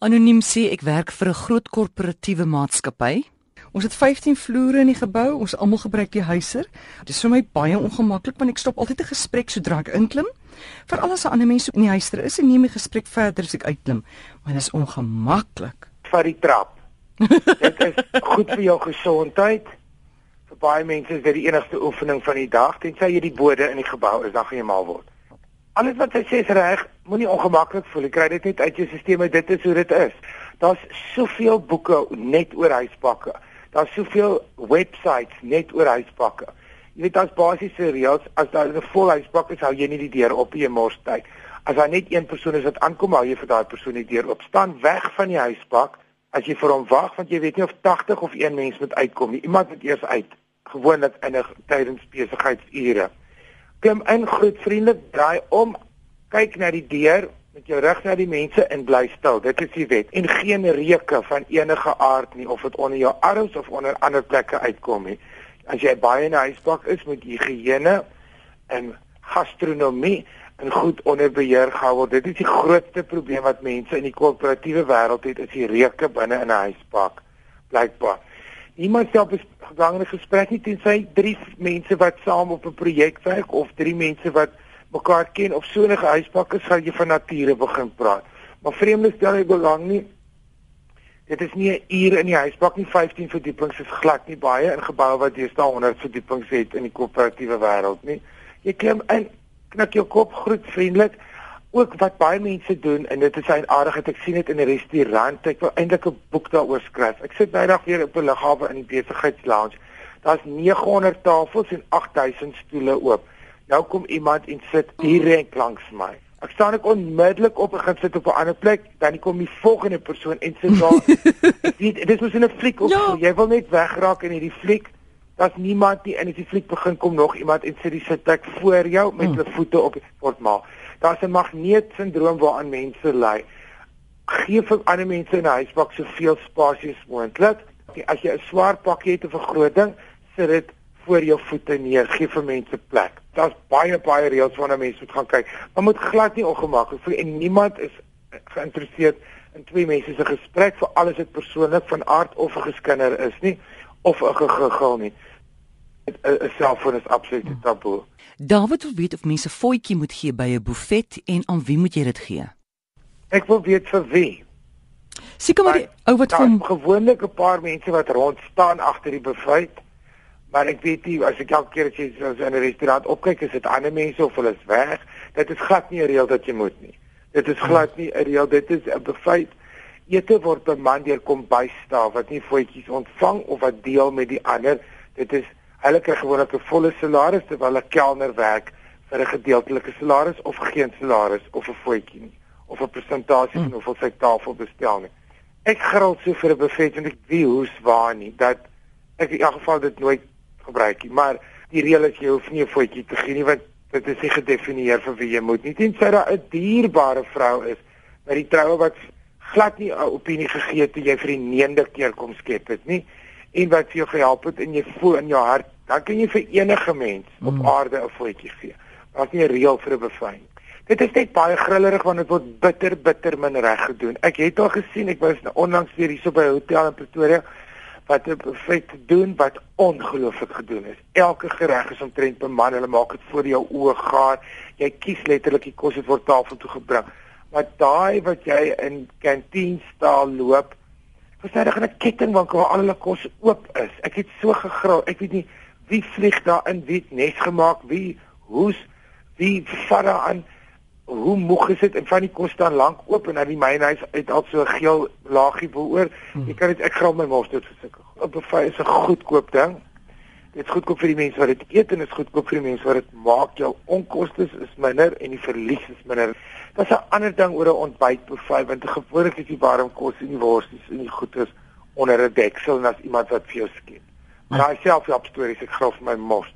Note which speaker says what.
Speaker 1: Anoniem sê ek werk vir 'n groot korporatiewe maatskappy. Ons het 15 vloere in die gebou. Ons almal gebruik die huiser. Dit is vir my baie ongemaklik want ek stop altyd 'n gesprek sodra ek inklim. Veral as 'n ander mens in die huister is en neem die gesprek verder as ek uitklim. Maar dit is ongemaklik.
Speaker 2: Vat die trap. dit is goed vir jou gesondheid. Vir baie mense is dit die enigste oefening van die dag tensy jy die bode in die gebou is, dan gaan jy mal word. Alles wat sy sê is reg, moenie ongemaklik voel. Jy kry dit net uit jou stelsel, dit is hoe dit is. Daar's soveel boeke net oor huispakke. Daar's soveel websites net oor huispakke. Jy weet as basiese reëls, as daar 'n vol huispak is, hou jy nie die deur op nie mors tyd. As daar net een persoon is wat aankom, hou jy vir daai persoon die deur oop. Staan weg van die huispak as jy vir hom wag want jy weet nie of 80 of 1 mens moet uitkom nie. Iemand moet eers uit, gewoonlik in 'n tydens besigheidsure klim in groet vriendelik draai om kyk na die deur met jou rug na die mense en bly stil. Dit is die wet. En geen reuke van enige aard nie of dit onder jou arms of onder ander plekke uitkom nie. As jy baie in 'n huispak is moet higiëne en gastronomie en goed onder beheer gehou word. Dit is die grootste probleem wat mense in die korporatiewe wêreld het is die reuke binne in 'n huispak blykbaar Iemand stel gedagte gesprek nie tensy drie mense wat saam op 'n projek werk of drie mense wat mekaar ken of so 'n huispak is, gaan jy van nature begin praat. Maar vreemdes stel nie belang nie. Dit is nie 'n uur in die huispak nie, 15 verdiepings is glad nie baie in geboue wat deesdae 100 verdiepings het in die koöperatiewe wêreld nie. Jy klim in, knik jou kop groet vriendelik ook wat baie mense doen en dit is 'n aardigheid ek sien dit in 'n restaurant. Ek wil eintlik 'n boek daaroor skryf. Ek sit bydag weer op 'n lughawe in die besigheidslounge. Daar's 900 tafels en 8000 stoele oop. Nou kom iemand en sit direk langs my. Ek staan ek onmiddellik op en gaan sit op 'n ander plek. Dan kom die volgende persoon en sit daar. Ek dit is 'n fliek of ja. jy wil net wegraak in hierdie fliek. Daar's niemand nie. En as die fliek begin kom nog iemand en sit die sitplek voor jou met hmm. hulle voete op word maar daar's 'n magneetsindroom waaraan mense ly. Gee vir ander mense in 'n huispak soveel spasie as moontlik. As jy 'n swaar pakkie het of 'n groot ding, sit dit voor jou voete neer, gee vir mense plek. Daar's baie baie reëls waarna mense moet gaan kyk. Maar moet glad nie ongemaklik voel en niemand is geïnteresseerd in twee mense se gesprek vir alles wat persoonlik van aard of geskinder is nie of 'n gegil nie. 'n selfoon is absoluut taboe.
Speaker 1: David wil weet of mense voetjie moet gee by 'n buffet en aan wie moet jy dit gee?
Speaker 2: Ek wil weet vir wie.
Speaker 1: Seker maar die ou wat van
Speaker 2: gewoonlik 'n paar mense wat rond staan agter die buffet. Maar ek weet nie as ek elke keer as jy so in 'n restaurant opkyk, is dit ander mense of hulle is weg. Dit is glad nie 'n reël dat jy moet nie. Dit is glad nie 'n reël, dit is 'n buffet. Ete word beman deur kom bysta wat nie voetjies ontvang of wat deel met die ander. Dit is Hulle kry gewoonlik 'n volle salaris terwyl 'n kelner werk vir 'n gedeeltelike salaris of geen salaris of 'n voetjie nie of 'n persentasie van hmm. hoeveel sy tafel bestel nie. Ek gril so vir 'n buffet en ek weet hoe's waar nie dat ek in elk geval dit nooit gebruik nie, maar die reël is jy hoef nie 'n voetjie te gee nie want dit is nie gedefinieer vir wie jy moet nie. Tensy daar 'n dierbare vrou is by die troue wat glad nie 'n opinie gegee het toe jy vir die 9de keer kom skep het nie en wat vir jou gehelp het in jou voel in jou hart, dan kan jy vir enige mens op mm. aarde 'n voetjie gee. Daar's nie 'n reël vir 'n bevyn. Dit is net baie grillerig want dit word bitter bitter min reg gedoen. Ek het al gesien, ek was onlangs weer hierso by 'n hotel in Pretoria wat 'n buffet doen wat ongelooflik gedoen is. Elke gereg is omtrent beman, hulle maak dit voor jou oë gaar. Jy kies letterlik die kos wat word tafel toe gebring. Maar daai wat jy in kantien staan loop, verstydig in 'n kettingwinkel waar al hulle kos oop is. Ek het so gegril. Ek weet nie wie vlieg daar in, wie nes gemaak, wie hoes, wie vat daar aan hoe moeg is dit en van die kos staan lank oop en uit die mynhuis uit al so 'n geel laagie beoor. Hmm. Jy kan dit ek gril my mos dit verseker. Op 'n fyn is 'n goedkoop ding. Dit is goedkoop vir die mense wat dit eet en is goedkoop vir die mense wat dit maak. Jou onkoste is minder en die verlies is minder. Dit is 'n ander ding oor 'n ontbyt buffet want gewoonlik is die warm kos en die worsies en die goeders onder 'n deksel en as iemand wat vir jou skep. Maar daai selfhelp stories ek graf my mos.